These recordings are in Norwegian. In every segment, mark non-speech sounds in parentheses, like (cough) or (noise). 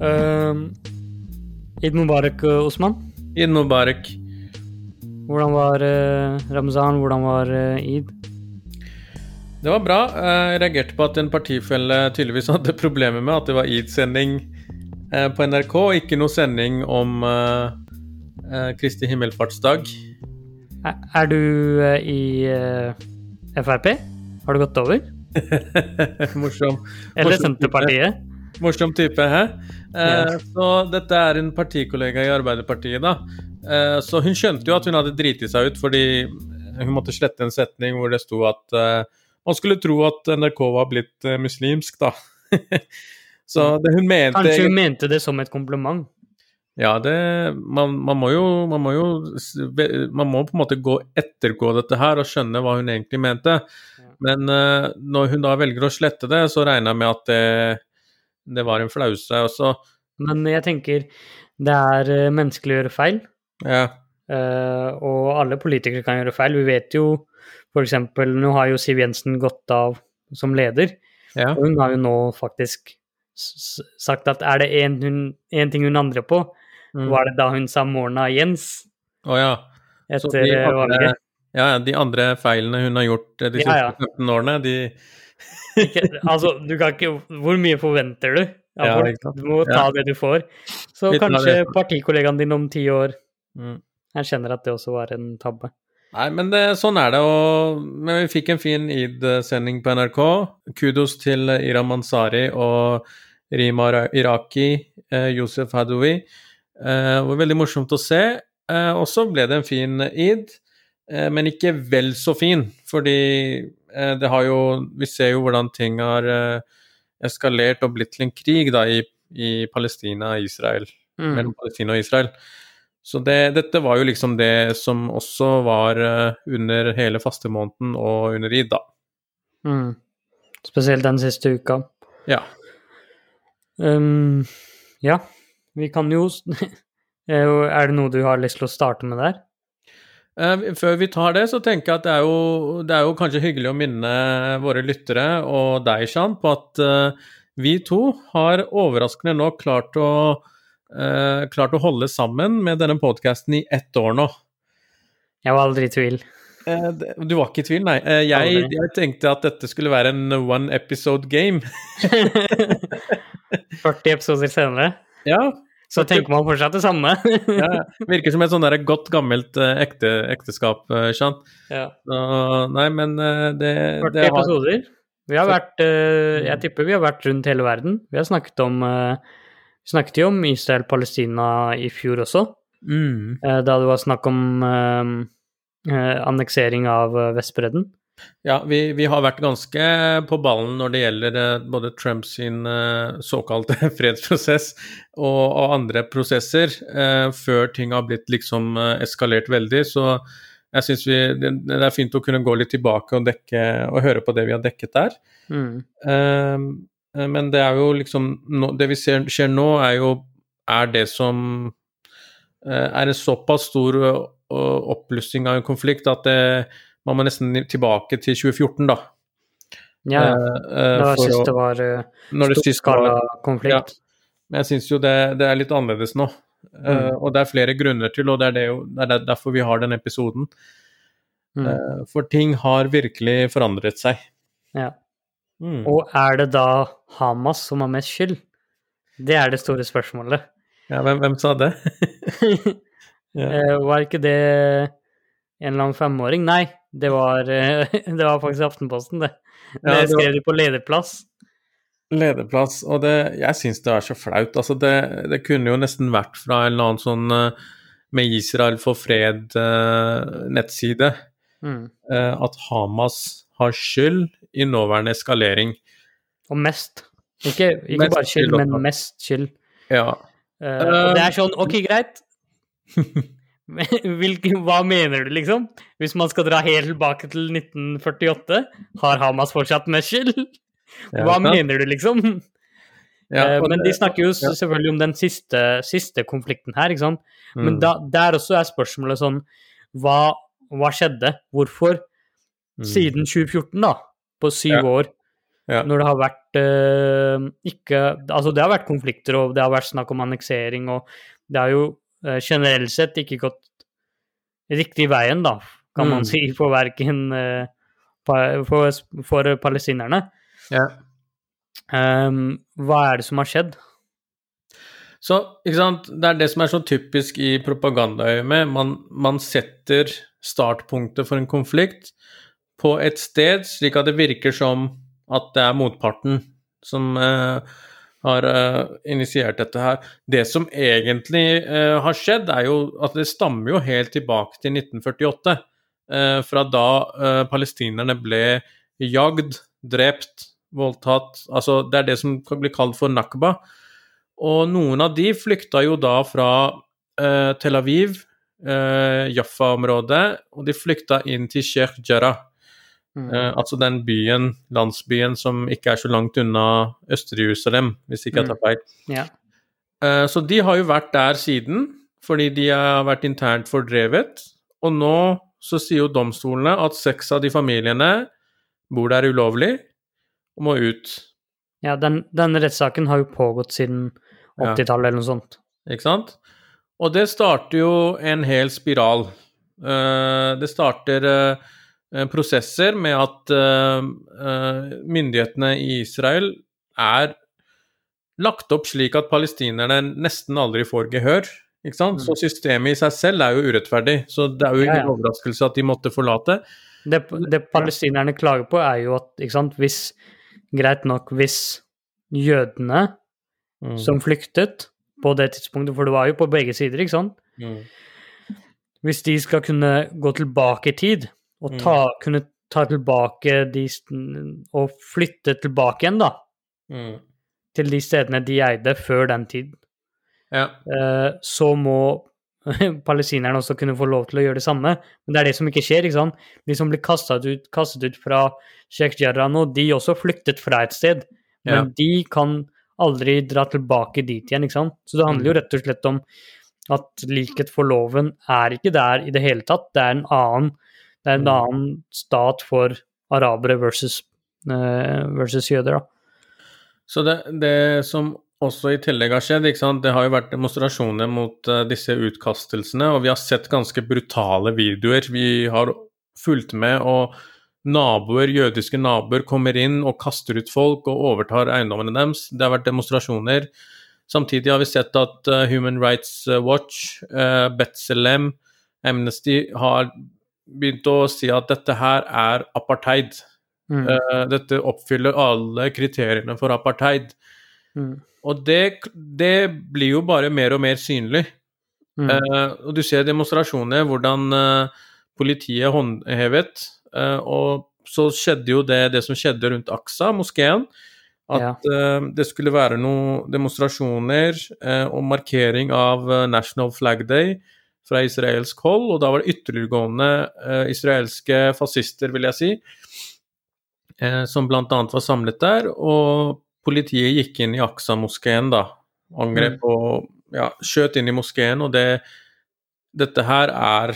Uh, Id Mubarak, uh, Osman. Id Mubarak. Hvordan var uh, ramzan? Hvordan var uh, id? Det var bra. Jeg reagerte på at en partifelle tydeligvis hadde problemer med at det var eid-sending uh, på NRK, og ikke noe sending om Kristi himmelfartsdag. Er, er du i Frp? Har du gått over? (laughs) morsom. Eller Senterpartiet? Morsom type, hæ? Eh, så dette er en partikollega i Arbeiderpartiet, da. Eh, så hun skjønte jo at hun hadde driti seg ut fordi hun måtte slette en setning hvor det sto at eh, man skulle tro at NRK var blitt eh, muslimsk, da. (laughs) så det hun mente Kanskje hun mente det som et kompliment? Ja, det man, man, må jo, man må jo Man må på en måte gå ettergå dette her og skjønne hva hun egentlig mente. Men når hun da velger å slette det, så regner jeg med at det det var en flause også. Men jeg tenker det er uh, menneskelig å gjøre feil. Ja. Uh, og alle politikere kan gjøre feil. Vi vet jo f.eks. Nå har jo Siv Jensen gått av som leder. Ja. Og hun har jo nå faktisk sagt at er det én ting hun angrer på, mm. var det da hun sa 'Morna Jens oh, ja. etter valget. Ja, de andre feilene hun har gjort de siste ja, ja. 15 årene, de ikke, altså, du kan ikke Hvor mye forventer du? Ja, ja, du må ta det du får. Så Litt kanskje partikollegaen din om ti år mm. erkjenner at det også var en tabbe. Nei, men det, sånn er det. Og, men vi fikk en fin id-sending på NRK. Kudos til Iram Mansari og Rima Iraki, eh, Josef Hadoui. Eh, det var veldig morsomt å se. Eh, og så ble det en fin id, eh, men ikke vel så fin, fordi det har jo Vi ser jo hvordan ting har eh, eskalert og blitt til en krig da, i, i Palestina og Israel. Mm. Mellom Palestina og Israel. Så det, dette var jo liksom det som også var uh, under hele fastemåneden og under id, da. Mm. Spesielt den siste uka. Ja. Um, ja, vi kan (laughs) jo Er det noe du har lyst til å starte med der? Eh, før vi tar det, så tenker jeg at det er, jo, det er jo kanskje hyggelig å minne våre lyttere og deg, Shan, på at uh, vi to har overraskende nå klart å, uh, klart å holde sammen med denne podkasten i ett år nå. Jeg var aldri i tvil. Du var ikke i tvil, nei. Jeg, jeg, tenkte at dette skulle være en one episode game. (laughs) (laughs) 40 episoder senere? Ja, så tenker man fortsatt det samme. (laughs) ja, virker som et sånn godt, gammelt uh, ekte, ekteskap, uh, Ja. Uh, nei, men uh, det 40 det har... episoder. Vi har vært Jeg tipper vi har vært rundt hele verden. Vi har snakket om Vi snakket jo om Israel-Palestina i fjor også. Mm. da det var snakk om anneksering av Vestbredden. Ja, vi, vi, har vært ganske på ballen når det gjelder eh, både Trumps eh, såkalte (laughs) fredsprosess og, og andre prosesser, eh, før ting har blitt liksom eh, eskalert veldig. Så jeg syns det, det, er fint å kunne gå litt tilbake og, dekke, og høre på det vi har dekket der. Mm. Eh, men det er jo liksom Det vi ser skjer nå, er jo er det som eh, er en såpass stor oppblussing av en konflikt at det man må nesten tilbake til 2014, da. Ja, uh, da sist det var uh, storskala-konflikt. Ja. Men jeg syns jo det, det, er litt annerledes nå. Uh, mm. Og det er flere grunner til, og det er, det jo, det er derfor vi har den episoden. Mm. Uh, for ting har virkelig forandret seg. Ja. Mm. Og er det da Hamas som har mest skyld? Det er det store spørsmålet. Ja, hvem, hvem sa det? (laughs) ja. var ikke det en eller annen femåring? Nei, det var, eh, (laughs) det var faktisk Aftenposten, det. Det ja, skrev de på lederplass. Lederplass, og det, jeg syns det er så flaut. Altså, det, det, kunne jo nesten vært fra en eller annen sånn eh, med Israel for fred-nettside uh, mm. at Hamas har skyld i nåværende eskalering. Og mest. Ikke, ikke mest bare skyld, men mest skyld. Ja. Uh, og det er sånn, ok, greit. (laughs) (laughs) Hvilke, hva mener du, liksom? Hvis man skal dra helt tilbake til 1948, har Hamas fortsatt med skyld? Hva ja, mener du, liksom? Ja, eh, men de snakker jo selvfølgelig om den siste, siste, konflikten her, ikke sant. Men mm. da, der også er spørsmålet sånn Hva, hva skjedde? Hvorfor? Mm. Siden 2014, da, på syv år, Ja. Når det har vært uh, ikke Altså, det har vært konflikter, og det har vært snakk om anneksering, og det har jo generelt sett ikke gått riktig veien, da, kan mm. man si, for verken uh, for, for, palestinerne. Ja. Um, hva er det som har skjedd? Så, ikke sant, Det er det som er så typisk i propagandaøyemed. Man, man setter startpunktet for en konflikt på et sted, slik at det virker som at det er motparten som uh, har uh, initiert dette her. Det som egentlig uh, har skjedd, er jo at det stammer jo helt tilbake til 1948. fra da palestinerne ble jagd, drept, voldtatt Altså, det er det som blir kalt for nakba. Og noen av de flykta jo da fra Tel Aviv, Jaffa-området, og de flykta inn til Sheikh Jarrah. Mm. Uh, altså den byen, landsbyen som ikke er så langt unna Øst-Jerusalem, hvis ikke jeg tar mm. feil. Mm. Yeah. Uh, så de har jo vært der siden, fordi de har vært internt fordrevet. Og nå så sier jo domstolene at seks av de familiene bor der ulovlig og må ut. Ja, den, den rettssaken har jo pågått siden 80-tallet ja. eller noe sånt. Ikke sant? Og det starter jo en hel spiral. Uh, det starter uh, Eh, prosesser med at uh, myndighetene i Israel er lagt opp slik at palestinerne nesten aldri får gehør. Ikke sant? Mm. Så systemet i seg selv er jo urettferdig. Så det er jo ingen ja, ja. overraskelse at de måtte forlate. Det, det palestinerne klager på, er jo at ikke sant, hvis Greit nok hvis jødene mm. som flyktet på det tidspunktet, for det var jo på begge sider, ikke sant mm. Hvis de skal kunne gå tilbake i tid og ta, mm. kunne ta tilbake de Og flytte tilbake igjen, da. Mm. Til de stedene de eide før den tid. Ja. Uh, så må (laughs) palestinerne også kunne få lov til å gjøre det samme. Men det er det som ikke skjer. ikke sant? De som blir kastet ut, kastet ut fra Sheikh Jarrah nå, de også flyktet fra et sted. Men ja. de kan aldri dra tilbake dit igjen. ikke sant? Så det handler jo mm. rett og slett om at likhet for loven er ikke der i det hele tatt. Det er en annen det er en mm. annen stat for arabere versus, uh, versus jøder, da. Så det, det, som også i tillegg har skjedd, det har jo vært demonstrasjoner mot uh, disse utkastelsene, og vi har sett ganske brutale videoer. Vi har fulgt med, og naboer, jødiske naboer kommer inn og kaster ut folk og overtar eiendommene deres. Det har vært demonstrasjoner. Samtidig har vi sett at uh, Human Rights Watch, Betzelem, Amnesty har begynt å si at dette her er apartheid. Mm. Uh, dette oppfyller alle kriteriene for apartheid. Mm. Og det, det, blir jo bare mer og mer synlig. Mm. Uh, og du ser demonstrasjoner hvordan uh, politiet håndhevet, og så skjedde jo det, det som skjedde rundt Aksa, moskeen. At ja. det skulle være noen demonstrasjoner og markering av National Flag Day fra israelsk hold, og da var det ytterliggående eh, israelske fascister, vil jeg si, eh, som bl.a. var samlet der. Og politiet gikk inn i Aksa-moskeen, da. Angrep mm. og ja, skjøt inn i moskeen, og det Dette her er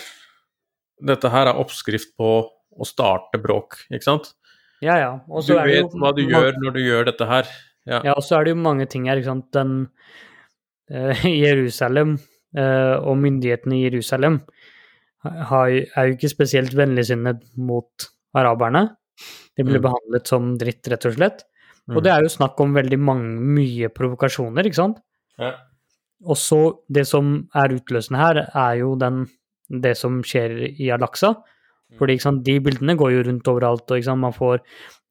Dette her er oppskrift på å starte bråk, ikke sant? Ja, ja. du vet hva du gjør når du gjør dette her. Ja, ja og så er det jo mange ting her, ikke sant. Den eh, (laughs) Jerusalem og myndighetene i Jerusalem er jo ikke spesielt vennligsinnet mot araberne. De blir mm. behandlet som dritt, rett og slett. Mm. Og det er jo snakk om veldig mange, mye provokasjoner, ikke sant? Ja. Og så det som er utløsende her, er jo den, det som skjer i Al-Aqsa. Mm. Fordi sant, de bildene går jo rundt overalt, og sant, man får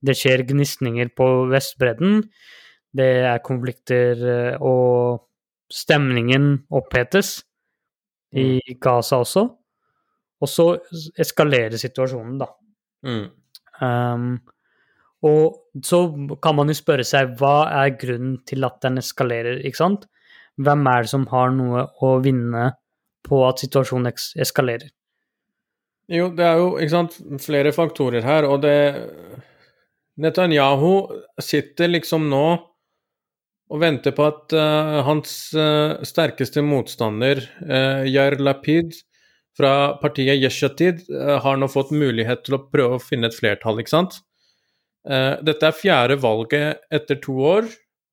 Det skjer gnisninger på Vestbredden. Det er konflikter eh, og stemningen opphetes i mm. Gaza også. Og så eskalerer situasjonen, da. Mm. Um, og så kan man jo spørre seg hva er grunnen til at den eskalerer, ikke sant? Hvem er det som har noe å vinne på at situasjonen eskalerer? Jo, det er jo sant, flere faktorer her, og det Netanyahu sitter liksom nå og venter på at uh, hans uh, sterkeste motstander, uh, Yair Lapid fra partiet Yeshatid, har nå fått mulighet til å prøve å finne et flertall, ikke sant? Dette er fjerde valget etter to år,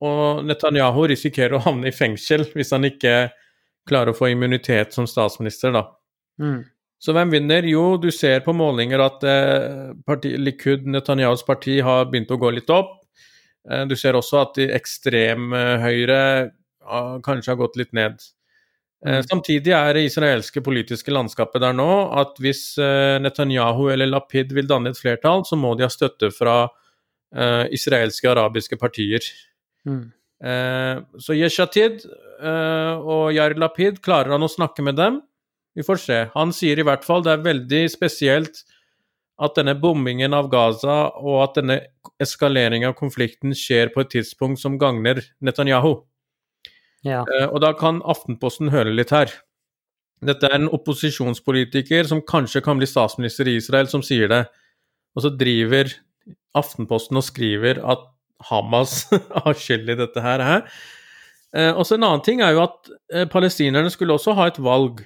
og Netanyahu risikerer å havne i fengsel hvis han ikke klarer å få immunitet som statsminister, da. Mm. Så hvem vinner? Jo, du ser på målinger at eh, parti, Likud, Netanyahus parti, har begynt å gå litt opp. Eh, du ser også at de ekstremhøyre eh, kanskje har gått litt ned. Eh, mm. Samtidig er det israelske politiske landskapet der nå at hvis Netanyahu eller Lapid vil danne et flertall, så må de ha støtte fra uh, israelske arabiske partier. Mm. så Yeshatid og Yair Lapid, klarer han å snakke med dem? Vi får se. Han sier i hvert fall det er veldig spesielt at denne bombingen av Gaza og at denne eskaleringen av konflikten skjer på et tidspunkt som gagner Netanyahu. Ja. Uh, og da kan Aftenposten høre litt her. Dette er en opposisjonspolitiker som kanskje kan bli statsminister i Israel, som sier det. Og så driver Aftenposten og skriver at Hamas (laughs) har skyld i dette her. Uh, og så En annen ting er jo at uh, palestinerne skulle også ha et valg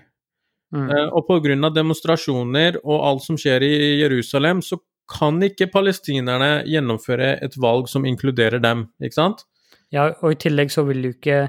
Mm. Uh, og pga. demonstrasjoner og alt som skjer i Jerusalem, så kan ikke palestinerne gjennomføre et valg som inkluderer dem, ikke sant? Ja, og i tillegg så vil du ikke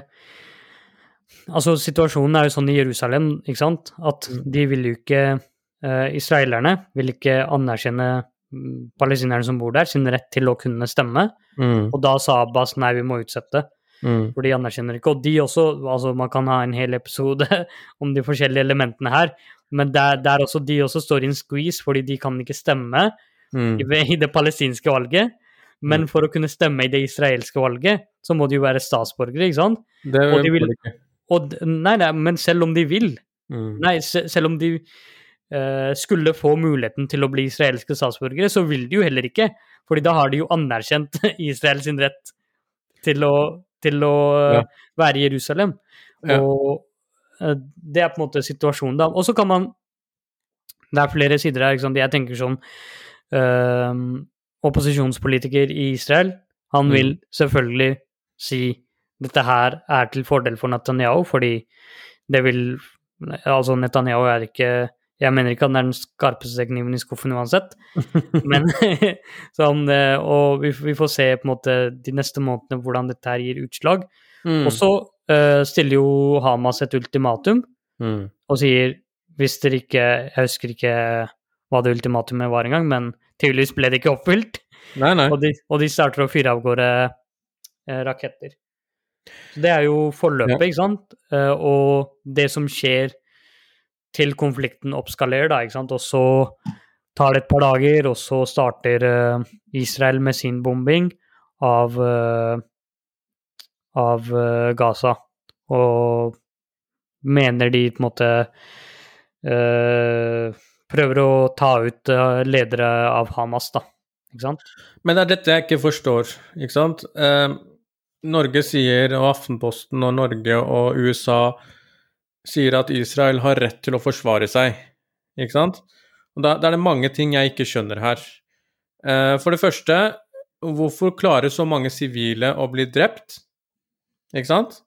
Altså, situasjonen er jo sånn i Jerusalem, ikke sant, at mm. de vil jo ikke uh, Israelerne vil ikke anerkjenne mm, palestinerne som bor der, sin rett til å kunne stemme. Mm. Og da sa Abbas nei, vi må utsette. Mm. For de anerkjenner ikke. Og de også, altså man kan ha en hel episode (laughs) om de forskjellige elementene her, men der, der også, de også står i en squeeze fordi de kan ikke stemme mm. i, (laughs) i, det palestinske valget. Men mm. for å kunne stemme i det israelske valget, så må de jo være statsborgere, ikke sant? Det og de vil, og, nei, nei, men selv om de vil mm. Nei, selv om de uh, skulle få muligheten til å bli israelske statsborgere, så vil de jo heller ikke. fordi da har de jo anerkjent (laughs) Israels rett til å til å ja. være i Jerusalem. Ja. Og uh, det er på en måte situasjonen, da. Og så kan man Det er flere sider her. Jeg tenker sånn uh, Opposisjonspolitiker i Israel, han mm. vil selvfølgelig si dette her er til fordel for Netanyahu, fordi det vil Altså, Netanyahu er ikke jeg mener ikke at den er den skarpeste kniven i skuffen uansett, men (laughs) sånn eh, Og vi, vi, får se på en måte de neste månedene hvordan dette her gir utslag. Mm. Og så uh, stiller jo Hamas et ultimatum mm. og sier hvis dere ikke Jeg husker ikke hva det ultimatumet var engang, men tydeligvis ble det ikke oppfylt. Nei, nei. Og, de, og de starter å fyre av gårde uh, raketter. Så det er jo forløpet, ja. ikke sant? Uh, og det som skjer til konflikten oppskalerer, da, ikke sant. Og så tar det et par dager, og så starter uh, Israel med sin bombing av uh, av uh, Gaza. Og mener de på en måte prøver å ta ut ledere av Hamas, da. Ikke sant? Men det er dette jeg ikke forstår, ikke sant. Norge sier, og Aftenposten og Norge og USA sier at Israel har rett til å forsvare seg, ikke sant? Og da, da er det mange ting jeg ikke skjønner her. Eh, for det første, hvorfor klarer så mange sivile å bli drept? Ikke sant?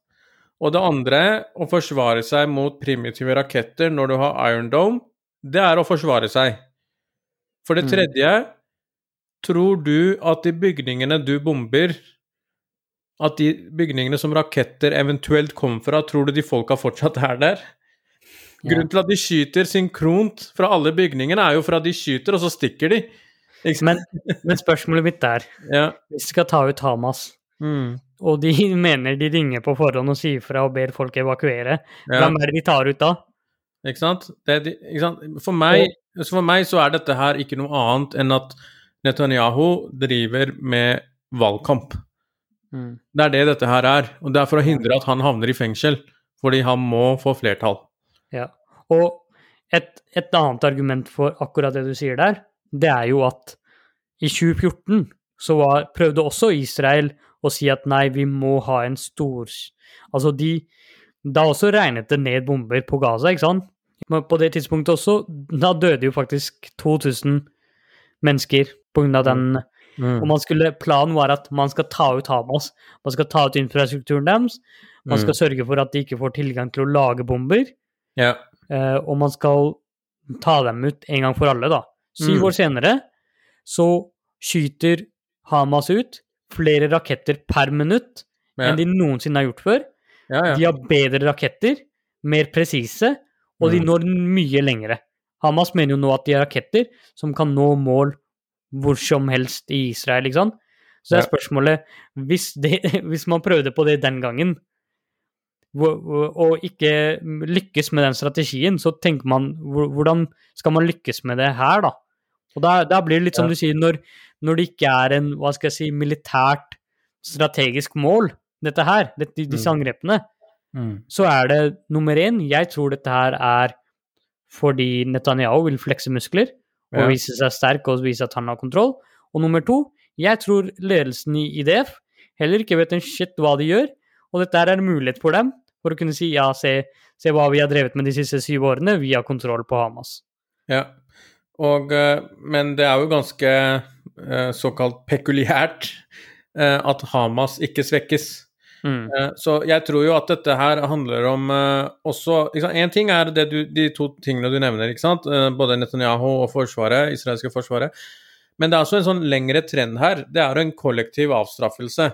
Og det andre, å forsvare seg mot primitive raketter når du har Iron Dome, det er å forsvare seg. For det mm. tredje, mm. tror du at de bygningene du bomber, at de bygningene som raketter eventuelt kom fra, tror du de folka fortsatt er der? Grunnen til at de skyter synkront fra alle bygningene, er jo for at de skyter, og så stikker de. Men, men, spørsmålet mitt er (laughs) ja. Hvis de skal ta ut Hamas, mm. og de (laughs) mener de ringer på forhånd og sier fra og ber folk evakuere, ja. hvem er det de tar ut da? Ikke sant? De, ikke sant? For, meg, for meg så er dette her ikke noe annet enn at Netanyahu driver med valgkamp. Mm. Det er det dette her er. Og det er for å hindre at han havner i fengsel. Fordi han må få flertall. Ja. Og et, et annet argument for akkurat det du sier der, det er jo at i 2014 så var, prøvde også Israel å si at nei, vi må ha en stor Altså, de Da også regnet det ned bomber på Gaza, ikke sant? Men på det tidspunktet også, da døde jo faktisk 2000 mennesker på grunn av den Mm. Og man skulle, planen var at man skal ta ut Hamas. Man skal ta ut infrastrukturen deres. Man skal mm. sørge for at de ikke får tilgang til å lage bomber. Ja. Uh, og man skal ta dem ut en gang for alle, da. Syv mm. år senere så skyter Hamas ut flere raketter per minutt Ja. enn de noensinne har gjort før. Ja, ja. De har bedre raketter, mer presise, og de Mm. når mye lengre. Hamas mener jo nå at de har raketter som kan nå mål hvor som helst i Israel, ikke sant? Så det er spørsmålet hvis, det, (laughs) hvis man prøvde på det den gangen, og ikke lykkes med den strategien, så tenker man hvordan skal man lykkes med det her, da? Og da, da blir det litt som du sier, når, når det ikke er en hva skal jeg si, militært strategisk mål, dette her, dette, disse Mm. angrepene, Mm. så er det nummer én Jeg tror dette her er fordi Netanyahu vil flekse muskler og Ja. vise seg sterk og vise at han har kontroll. Og nummer to, jeg tror ledelsen i IDF heller ikke vet en shit hva de gjør, og dette er en mulighet for dem for å kunne si ja, se, se hva vi har drevet med de siste syv årene, vi har kontroll på Hamas. Ja. Og, eh, men det er jo ganske eh, såkalt pekuliært eh, at Hamas ikke svekkes. Mm. Eh, Så jeg tror jo at dette her handler om eh, også Én ting er du, de to tingene du nevner, ikke sant? Eh, både Netanyahu og forsvaret, israelske forsvaret. Men det er også en sånn lengre trend her. Det er en kollektiv avstraffelse.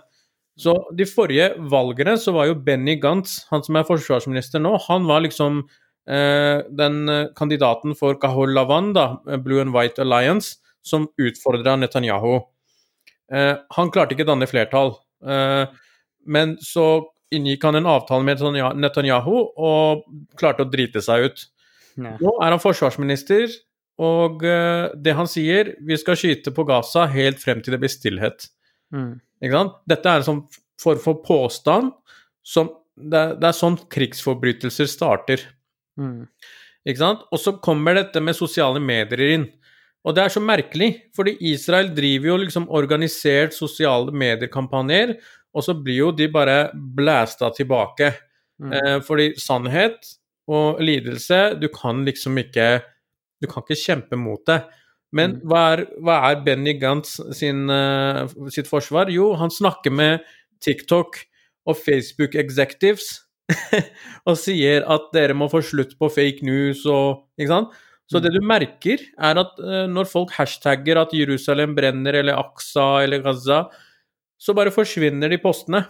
Så de forrige valgene så var jo Benny Gantz, han som er forsvarsminister nå, han var liksom eh, den kandidaten for Kahol Lavan, da, Blue and White Alliance, som utfordra Netanyahu. Eh, han klarte ikke å danne flertall. Eh, men så inngikk han en avtale med Netanyahu og klarte å drite seg ut. Nå er han forsvarsminister, og eh, det han sier Vi skal skyte på Gaza helt frem til det blir stillhet. Mm. Ikke sant? Dette er en sånn form for påstand som det er, det er sånn krigsforbrytelser starter. Mm. Ikke sant? Og så kommer dette med sosiale medier inn. Og det er så merkelig, fordi Israel driver jo liksom organisert sosiale medier-kampanjer, og så blir jo de bare blæsta tilbake. Mm. Eh, fordi sannhet og lidelse Du kan liksom ikke Du kan ikke kjempe mot det. Men Mm. hva er, hva er Benny Gantz sin, eh, sitt forsvar? Jo, han snakker med TikTok og Facebook executives (laughs) og sier at dere må få slutt på fake news og Ikke sant? Så det du merker, er at eh, når folk hashtagger at Jerusalem brenner, eller Aksa eller Gaza, så bare forsvinner de postene.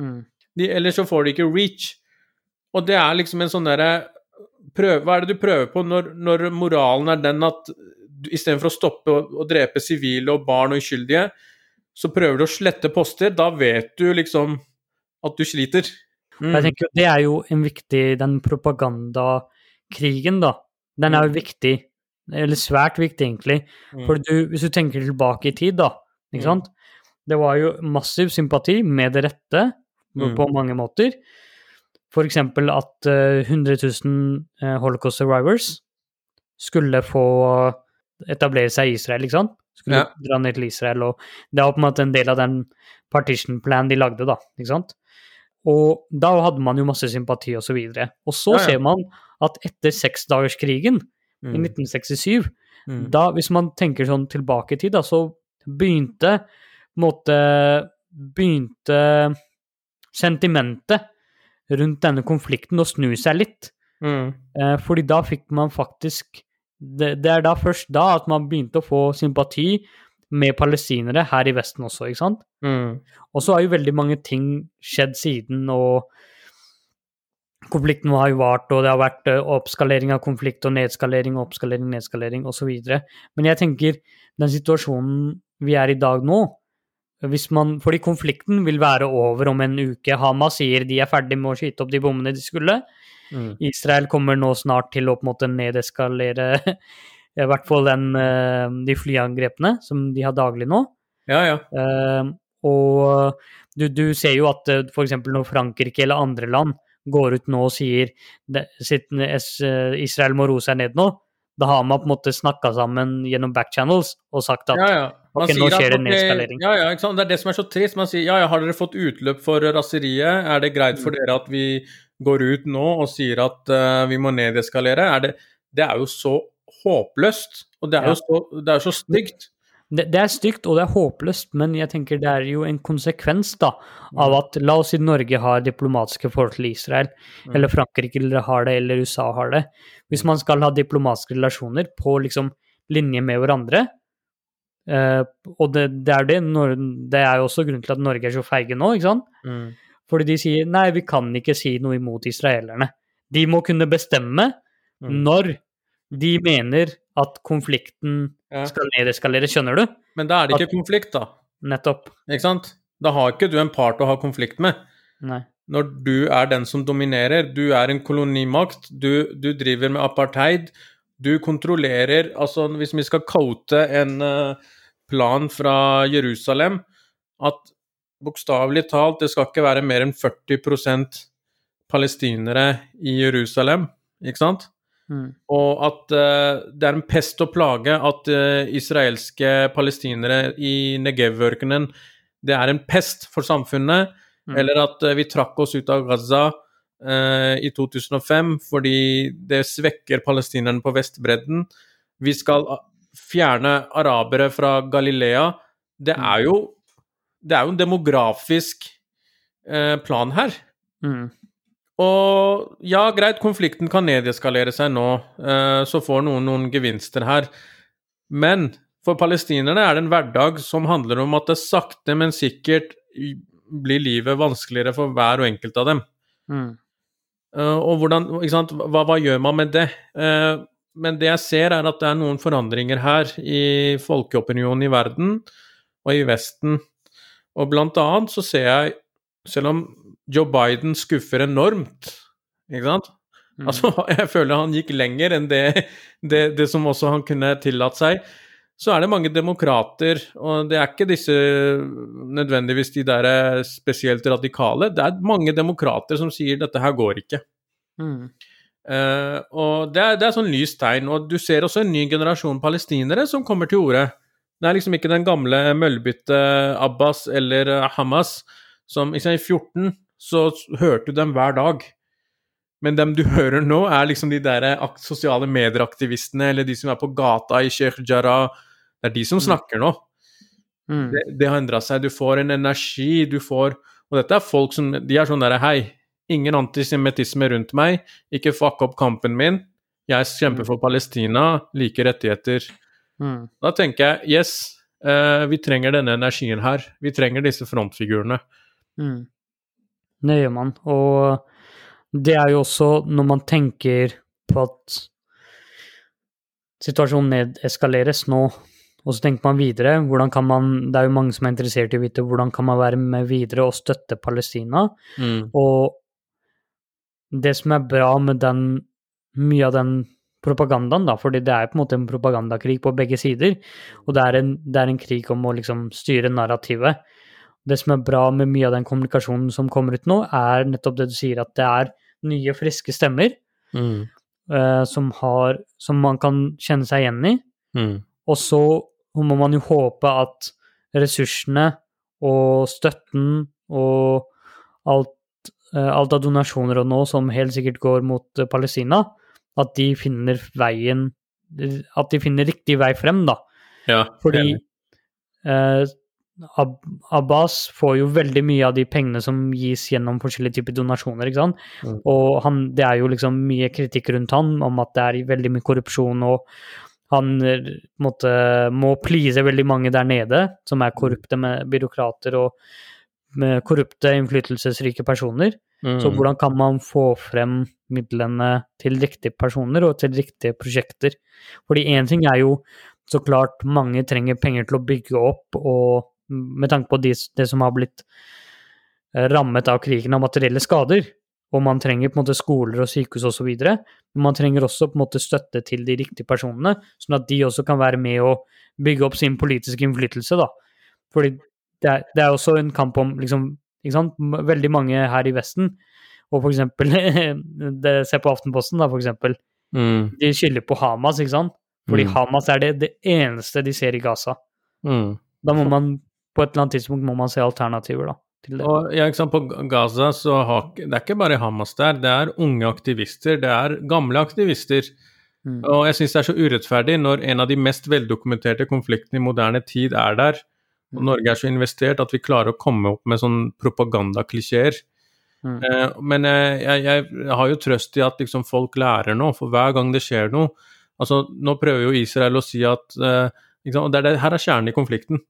Mm. De, eller så får de ikke reach. Og det er liksom en sånn derre Hva er det du prøver på når, når moralen er den at istedenfor å stoppe å, å drepe sivile og barn og uskyldige, så prøver du å slette poster. Da vet du liksom at du sliter. Mm. Jeg tenker Det er jo en viktig Den propagandakrigen, da. Den er jo viktig, eller svært viktig, egentlig. Mm. For du, hvis du tenker tilbake i tid, da, ikke Mm. sant Det var jo massiv sympati, med det rette, Mm. på mange måter. For eksempel at eh, 100 000 eh, holocaust survivors skulle få etablere seg i Israel, ikke sant? Skulle Ja. dra ned til Israel, og det var på en måte en del av den partition plan de lagde, da, ikke sant? Og da hadde man jo masse sympati og så videre. Og så Ja, ja. ser man at etter seksdagerskrigen i Mm. 1967 Mm. da, hvis man tenker sånn tilbake i tid, da, så begynte på en måte Begynte sentimentet rundt denne konflikten å snu seg litt. Mm. Eh, fordi da fikk man faktisk det, det er da først da at man begynte å få sympati med palestinere her i Vesten også, ikke sant? Mm. Og så har jo veldig mange ting skjedd siden, og konflikten har jo vart, og det har vært eh, oppskalering av konflikt og nedskalering og oppskalering, nedskalering osv. Men jeg tenker den situasjonen vi er i dag nå hvis man, Fordi konflikten vil være over om en uke. Hamas sier de er ferdig med å skyte opp de bommene de skulle. Mm. Israel kommer nå snart til å på en måte nedeskalere (laughs) i hvert fall den, eh, de flyangrepene som de har daglig nå. Ja, ja. Uh, og du, du ser jo at f.eks. når Frankrike eller andre land går ut nå og sier eh, Israel må roe seg ned nå, da har man på en måte snakka sammen gjennom backchannels og sagt at ja, ja. Man Ok, nå skjer det en nedskalering. Ja, ja, ikke sant? Det er det som er så trist. Man sier ja, ja, har dere fått utløp for raseriet? Er det greit Mm. for dere at vi går ut nå og sier at uh, vi må nedeskalere? Er det, det er jo så håpløst, og det er jo så, det er så stygt. Det, det er stygt og det er håpløst, men jeg tenker det er jo en konsekvens da, av Mm. at la oss si Norge har diplomatiske forhold til Israel, Mm. eller Frankrike eller har det, eller USA har det. Hvis man skal ha diplomatiske relasjoner på liksom linje med hverandre, Uh, og det, det, er det. det er jo også grunnen til at Norge er så feige nå, ikke sant? Mm. Fordi de sier nei, vi kan ikke si noe imot israelerne. De må kunne bestemme mm. når de mener at konflikten skal nedeskalere, skjønner du? Men da er det ikke at, konflikt, da. Nettopp. Ikke sant? Da har ikke du en part å ha konflikt med. Nei. Når du er den som dominerer, du er en kolonimakt, du, du driver med apartheid, du kontrollerer Altså, hvis vi skal coate en uh, plan fra Jerusalem, at bokstavelig talt, det skal ikke være mer enn 40% palestinere i Jerusalem, ikke sant? Mm. Og at uh, det er en pest og plage at uh, israelske palestinere i Negev-ørkenen Det er en pest for samfunnet. Mm. Eller at uh, vi trakk oss ut av Gaza i 2005 fordi det svekker palestinerne på Vestbredden. Vi skal fjerne arabere fra Galilea. Det mm. er jo, det er jo en demografisk plan her. Mm. Og ja, greit, konflikten kan nedeskalere seg nå, eh, så får noen noen gevinster her. Men for palestinerne er det en hverdag som handler om at det sakte, men sikkert blir livet vanskeligere for hver og enkelt av dem. Mm. Uh, og hvordan, hva, hva, gjør man med det? Uh, men det jeg ser, er at det er noen forandringer her i folkeopinionen i verden og i Vesten. Og blant annet så ser jeg, selv om Joe Biden skuffer enormt, ikke sant? Mm. Altså, (laughs) jeg føler han gikk lenger enn det, det, det som også han kunne tillatt seg. Så er det mange demokrater, og det er ikke disse nødvendigvis de der eh, spesielt radikale. Det er mange demokrater som sier 'dette her går ikke'. Mm. Uh, og det er, det er sånn lyst tegn. Og du ser også en ny generasjon palestinere som kommer til orde. Det er liksom ikke den gamle møllbytte Abbas eller Hamas som i 14 så hørte du dem hver dag. Men dem du (laughs) hører nå, er liksom de der sosiale medieaktivistene, eller de som er på gata i Sheikh Jarrah. Det er de som mm. snakker nå. Mm. Det, det, har endra seg. Du får en energi, du får Og dette er folk som De er sånn derre Hei, ingen antisemittisme rundt meg. Ikke fuck opp kampen min. Jeg kjemper mm. for Palestina. Like rettigheter. Mm. Da tenker jeg yes, uh, vi trenger denne energien her. Vi trenger disse frontfigurene. Mm. Det gjør man. Og det er jo også når man tenker på at situasjonen nedeskaleres nå, og så tenker man videre, hvordan kan man Det er jo mange som er interessert i å vite hvordan kan man være med videre og støtte Palestina. Mm. Og det som er bra med den mye av den propagandaen, da, fordi det er på en måte en propagandakrig på begge sider, og det er en, det er en krig om å liksom styre narrativet det som er bra med mye av den kommunikasjonen som kommer ut nå, er nettopp det du sier, at det er nye, friske stemmer mm. uh, som, har, som man kan kjenne seg igjen i. Mm. Og så må man jo håpe at ressursene og støtten og alt, uh, alt av donasjoner og nå som helt sikkert går mot uh, Palestina, at de finner veien At de finner riktig vei frem, da. Ja, Fordi Ab Abbas får jo veldig mye av de pengene som gis gjennom forskjellige typer donasjoner. ikke sant? Mm. Og han, det er jo liksom mye kritikk rundt han om at det er veldig mye korrupsjon, og han måtte, må please veldig mange der nede, som er korrupte med byråkrater og med korrupte, innflytelsesrike personer. Mm. Så hvordan kan man få frem midlene til riktige personer og til riktige prosjekter? Fordi én ting er jo så klart mange trenger penger til å bygge opp og med tanke på de, det som har blitt eh, rammet av krigen av materielle skader. Og man trenger på en måte skoler og sykehus osv. Men man trenger også på en måte støtte til de riktige personene, sånn at de også kan være med å bygge opp sin politiske innflytelse. da. Fordi det er, det er også en kamp om liksom, ikke sant? Veldig mange her i Vesten, og for eksempel (laughs) Se på Aftenposten, da, for eksempel. Mm. De skylder på Hamas, ikke sant? Fordi mm. Hamas er det, det, eneste de ser i Gaza. Mm. Da må man på et eller annet tidspunkt må man se alternativer, da. Og, ja, På Gaza så har det er ikke bare Hamas der, det er unge aktivister, det er gamle aktivister. Mm. Og jeg syns det er så urettferdig når en av de mest veldokumenterte konfliktene i moderne tid er der, og mm. Norge er så investert at vi klarer å komme opp med sånn propagandaklisjeer. Mm. Eh, men jeg, jeg, jeg, har jo trøst i at liksom, folk lærer noe, for hver gang det skjer noe Altså, nå prøver jo Israel å si at eh, Og det er det, her er kjernen i konflikten.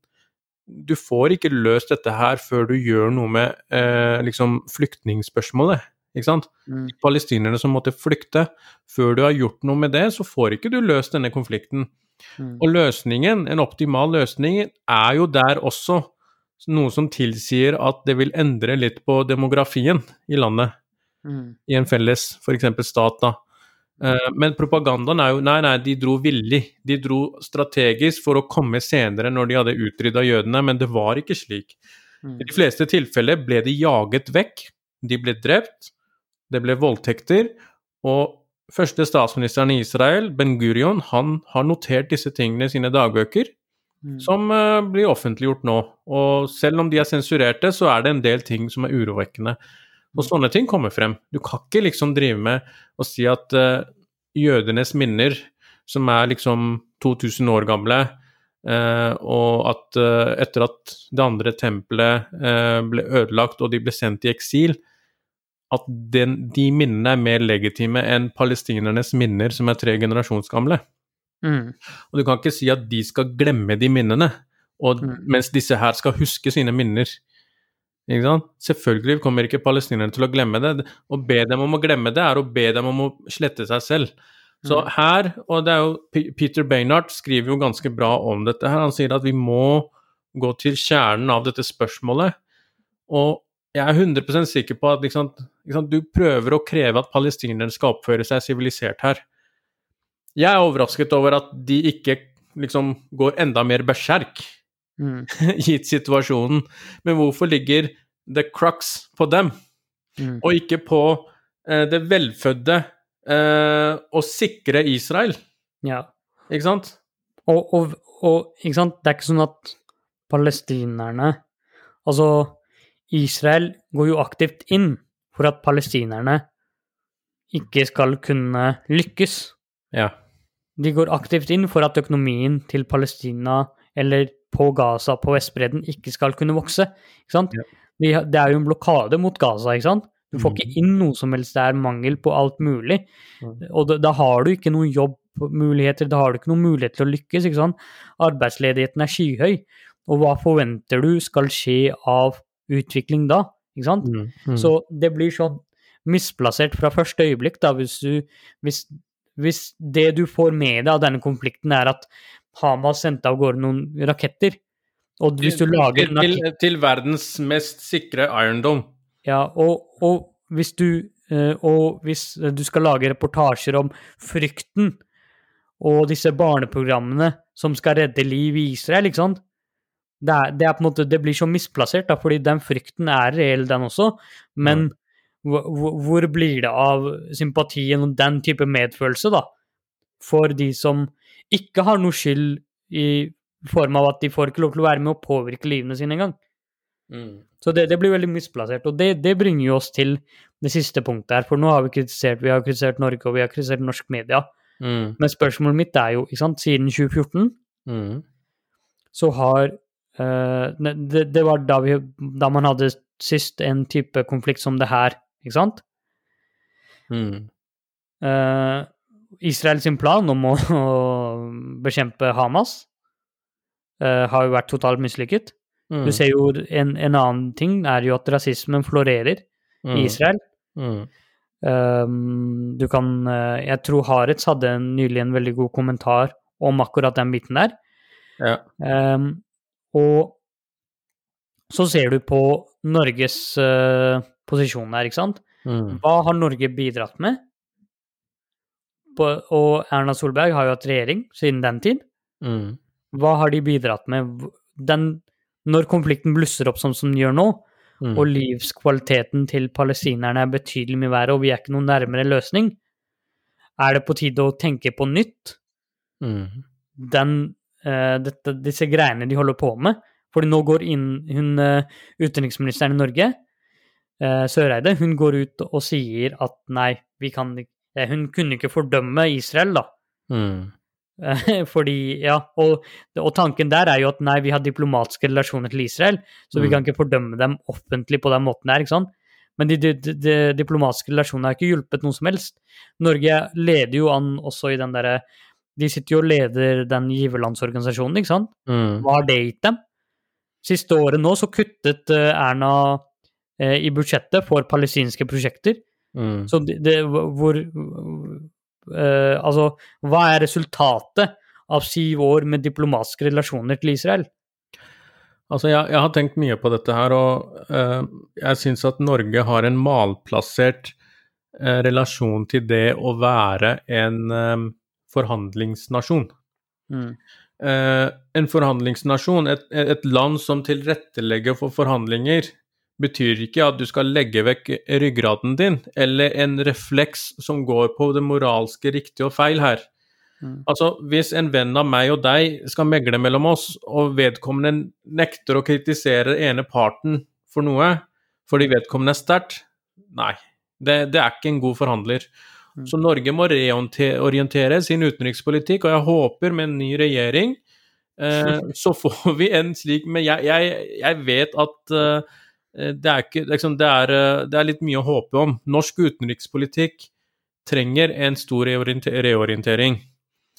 Du får ikke løst dette her før du gjør noe med eh, liksom flyktningspørsmålet. Ikke sant? Mm. Palestinerne som måtte flykte. Før du har gjort noe med det, så får ikke du løst denne konflikten. Mm. Og løsningen, en optimal løsning, er jo der også noe som tilsier at det vil endre litt på demografien i landet. Mm. I en felles f.eks. stat, da. Uh, men propagandaen er jo Nei, nei, de dro villig. De dro strategisk for å komme senere når de hadde utrydda jødene, men det var ikke slik. Mm. I de fleste tilfeller ble de jaget vekk. De ble drept. Det ble voldtekter. Og første statsministeren i Israel, Ben Gurion, han har notert disse tingene i sine dagbøker, mm. som uh, blir offentliggjort nå. Og selv om de er sensurerte, så er det en del ting som er urovekkende. Og sånne ting kommer frem. Du kan ikke liksom drive med å si at uh, jødenes minner, som er liksom 2000 år gamle, uh, og at etter at det andre tempelet ble ødelagt og de ble sendt i eksil, at den, de minnene er mer legitime enn palestinernes minner, som er tre generasjonsgamle. Mm. Og du kan ikke si at de skal glemme de minnene, og, mm. mens disse her skal huske sine minner. Selvfølgelig kommer ikke palestinerne til å glemme det. Å be dem om å glemme det, er å be dem om å slette seg selv. Så mm. her, og det er jo Peter Baynard skriver jo ganske bra om dette her, han sier at vi må gå til kjernen av dette spørsmålet. Og jeg er 100 sikker på at liksom, liksom, du prøver å kreve at palestinerne skal oppføre seg sivilisert her. Jeg er overrasket over at de ikke liksom går enda mer berserk, mm. (laughs) gitt situasjonen. Men hvorfor ligger the crux på dem, mm. og ikke på eh, det velfødde eh, å sikre Israel? Ja. Ikke sant? Og, og, og ikke sant? det er ikke sånn at palestinerne Altså Israel går jo aktivt inn for at palestinerne ikke skal kunne lykkes. Ja. De går aktivt inn for at økonomien til Palestina eller på Gaza, på Vestbredden, ikke skal kunne vokse. Ikke sant? Ja. Det er jo en blokade mot Gaza, ikke sant? Du får mm. ikke inn noe som helst, det er mangel på alt mulig. Mm. Og da, da, har du ikke noen jobbmuligheter, da har du ikke noen mulighet til å lykkes. ikke sant? Arbeidsledigheten er skyhøy. Og hva forventer du skal skje av utvikling da. Ikke sant? Mm, mm. Så det blir sånn misplassert fra første øyeblikk, da, hvis, du, hvis, hvis det du får med deg av denne konflikten, er at Hamas sendte av gårde noen raketter. Og hvis du lager til, til, til verdens mest sikre Iron Dome. Ja, og, og, hvis du, eh, og hvis du skal lage reportasjer om frykten og disse barneprogrammene som skal redde liv i Israel, ikke sant, det, er, det, er, måte, det blir så misplassert, da, fordi den frykten er reell, den også. Men hvor, hvor blir det av sympatien og den type medfølelse, da? For de som ikke har noe skyld i form av at de får ikke lov til å være med og påvirke livene sine engang. Mm. Så det, det, blir veldig misplassert. Og det, det, bringer jo oss til det siste punktet her. For nå har vi kritisert vi har kritisert Norge, og vi har kritisert norsk media. Mm. Men spørsmålet mitt er jo, ikke sant, siden 2014 mm. så har Uh, det, det, var da, vi, da, man hadde sist en type konflikt som det her, ikke sant? Mm. Uh, Israel sin plan om å, å (laughs) bekjempe Hamas uh, har jo vært totalt mislykket. Mm. Du ser jo en, en, annen ting er jo at rasismen florerer mm. i Israel. Mm. Um, du kan Jeg tror Haretz hadde nylig en veldig god kommentar om akkurat den biten der. Ja. Um, og så ser du på Norges uh, posisjon her, ikke sant. Mm. Hva har Norge bidratt med? På, og Erna Solberg har jo hatt regjering siden den tid. Mm. Hva har de bidratt med? Den, når konflikten blusser opp sånn som den gjør nå, mm. og livskvaliteten til palestinerne er betydelig mye verre, og vi er ikke noen nærmere løsning, er det på tide å tenke på nytt? Mm. Den uh, dette, disse greiene de holder på med. Fordi nå går inn hun uh, utenriksministeren i Norge, uh, Søreide, hun går ut og sier at nei, vi kan ikke Hun kunne ikke fordømme Israel, da. Mm. Fordi, ja, og, og, tanken der er jo at nei, vi har diplomatiske relasjoner til Israel, så mm. vi kan ikke fordømme dem offentlig på den måten der, ikke sant? Men de, de, de, diplomatiske relasjonene har ikke hjulpet noe som helst. Norge leder jo an også i den derre De sitter jo og leder den giverlandsorganisasjonen, ikke sant? Mm. Hva har det gitt dem? Siste året nå så kuttet eh, Erna eh, i budsjettet for palestinske prosjekter. Mm. Så det, det hvor uh, Altså, hva er resultatet av syv år med diplomatiske relasjoner til Israel? Altså, jeg, jeg har tenkt mye på dette her, og uh, jeg syns at Norge har en malplassert uh, relasjon til det å være en forhandlingsnasjon. Mm. En forhandlingsnasjon, et, et land som tilrettelegger for forhandlinger, betyr ikke at du skal legge vekk ryggraden din, eller en refleks som går på det moralske riktige og feil her. Mm. Altså, hvis en venn av meg og deg skal megle mellom oss, og vedkommende nekter å kritisere ene parten for noe fordi vedkommende er sterkt, nei, det, det er ikke en god forhandler. Mm. Så Norge må reorientere sin utenrikspolitikk, og jeg håper med en ny regjering eh, (laughs) så får vi en slik Men jeg, jeg, jeg vet at eh, det, er ikke, liksom, det, er, eh, det er litt mye å håpe om. Norsk utenrikspolitikk trenger en stor reorientering.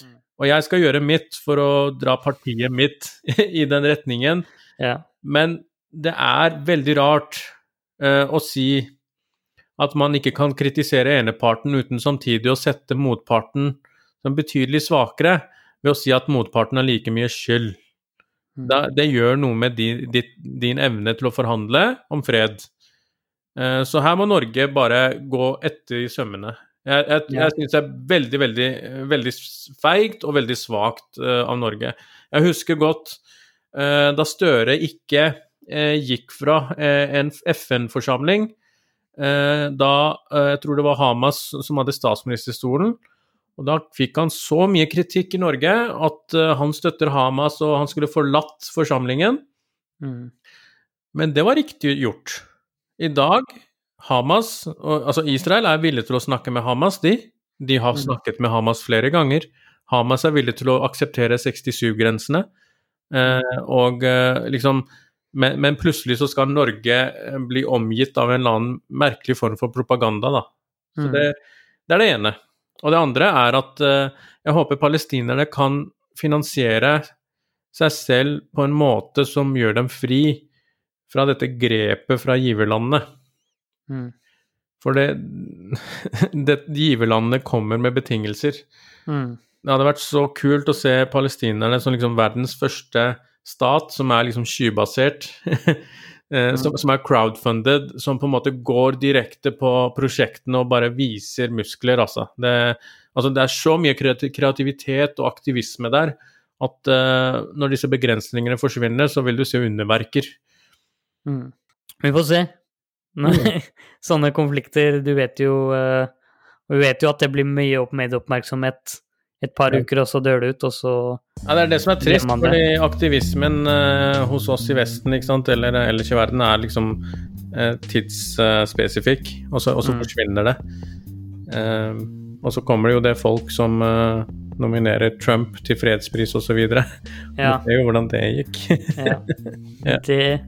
Mm. Og jeg skal gjøre mitt for å dra partiet mitt (laughs) i den retningen, Ja. men det er veldig rart uh, å si at man ikke kan kritisere eneparten uten samtidig å sette motparten som betydelig svakere, ved å si at motparten har like mye skyld. Mm. Da, det gjør noe med din, ditt, din evne til å forhandle om fred. Eh, så her må Norge bare gå etter i sømmene. Jeg, jeg, jeg syns det er veldig, veldig, veldig feigt og veldig svakt eh, av Norge. Jeg husker godt eh, da Støre ikke gikk fra en FN-forsamling da jeg tror det var Hamas som hadde statsministerstolen. Og da fikk han så mye kritikk i Norge at uh, han støtter Hamas og han skulle forlatt forsamlingen. Mm. Men det var riktig gjort. I dag, Hamas og, Altså, Israel er villig til å snakke med Hamas, de. De har Mm. snakket med Hamas flere ganger. Hamas er villig til å akseptere 67-grensene. Eh, og eh, liksom men, men plutselig så skal Norge eh, bli omgitt av en eller annen merkelig form for propaganda, da. Så Mm. det, det er det ene. Og det andre er at eh, jeg håper palestinerne kan finansiere seg selv på en måte som gjør dem fri fra dette grepet fra giverlandene. Mm. For det, (laughs) det Giverlandene kommer med betingelser. Mm. Det hadde vært så kult å se palestinerne som liksom verdens første stat, som er liksom skybasert. (laughs) eh, som, som er crowdfunded, som på en måte går direkte på prosjektene og bare viser muskler, altså. Det, altså, det er så mye kreativitet og aktivisme der at uh, når disse begrensningene forsvinner, så vil du se underverker. Mm. Vi får se. Nei, (laughs) sånne konflikter, du vet jo uh, Vi vet jo at det blir mye opp medieoppmerksomhet et par uker, og så dør det ut, og så Ja, Det er det som er trist, fordi aktivismen eh, hos oss i Vesten ikke sant, eller ellers i verden er liksom uh, tidsspesifikk, og så, og så Mm. forsvinner det. Eh, og så kommer det jo det folk som eh, nominerer Trump til fredspris osv. (laughs) Ja. Det ser jo hvordan det gikk. ja. (laughs) Ja. Det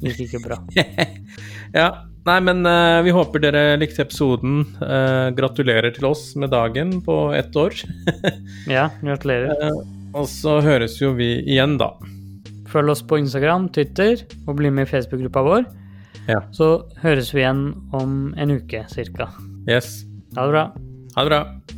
gikk ikke bra. (laughs) ja. Nei, men uh, vi håper dere likte episoden. Uh, gratulerer til oss med dagen på ett år. (laughs) Ja, gratulerer. Uh, og så høres jo vi igjen, da. Følg oss på Instagram, Twitter, og bli med i Facebook-gruppa vår. Ja. Så høres vi igjen om en uke cirka. Yes. Ha det bra. Ha det bra.